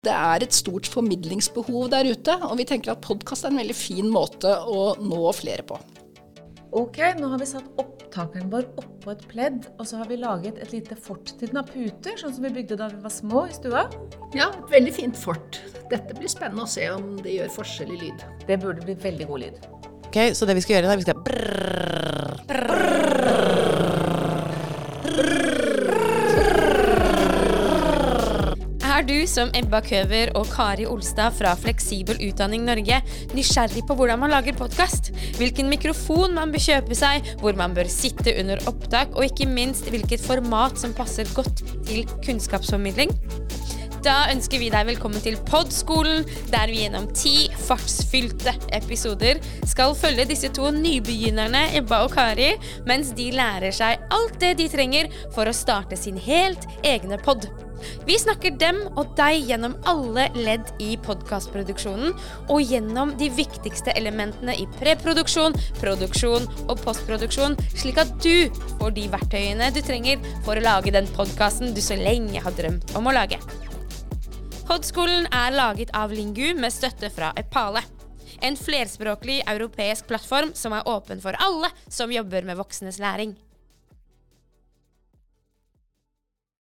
Det er et stort formidlingsbehov der ute, og vi tenker at podkast er en veldig fin måte å nå flere på. Ok, nå har vi satt opptakeren vår oppå et pledd, og så har vi laget et lite fort til den av puter, sånn som vi bygde da vi var små i stua. Ja, et veldig fint fort. Dette blir spennende å se om det gjør forskjell i lyd. Det burde bli veldig god lyd. Ok, Så det vi skal gjøre, er vi skal brrrr. Er du som Ebba Køver og Kari Olstad fra Fleksibel utdanning Norge nysgjerrig på hvordan man lager podkast? Hvilken mikrofon man bør kjøpe seg, hvor man bør sitte under opptak, og ikke minst hvilket format som passer godt til kunnskapsformidling? Da ønsker vi deg velkommen til Podskolen, der vi gjennom ti fartsfylte episoder skal følge disse to nybegynnerne, Ebba og Kari, mens de lærer seg alt det de trenger for å starte sin helt egne pod. Vi snakker dem og deg gjennom alle ledd i podkastproduksjonen, og gjennom de viktigste elementene i preproduksjon, produksjon og postproduksjon, slik at du får de verktøyene du trenger for å lage den podkasten du så lenge har drømt om å lage. Podskolen er laget av Lingu med støtte fra Epale. En flerspråklig europeisk plattform som er åpen for alle som jobber med voksnes læring.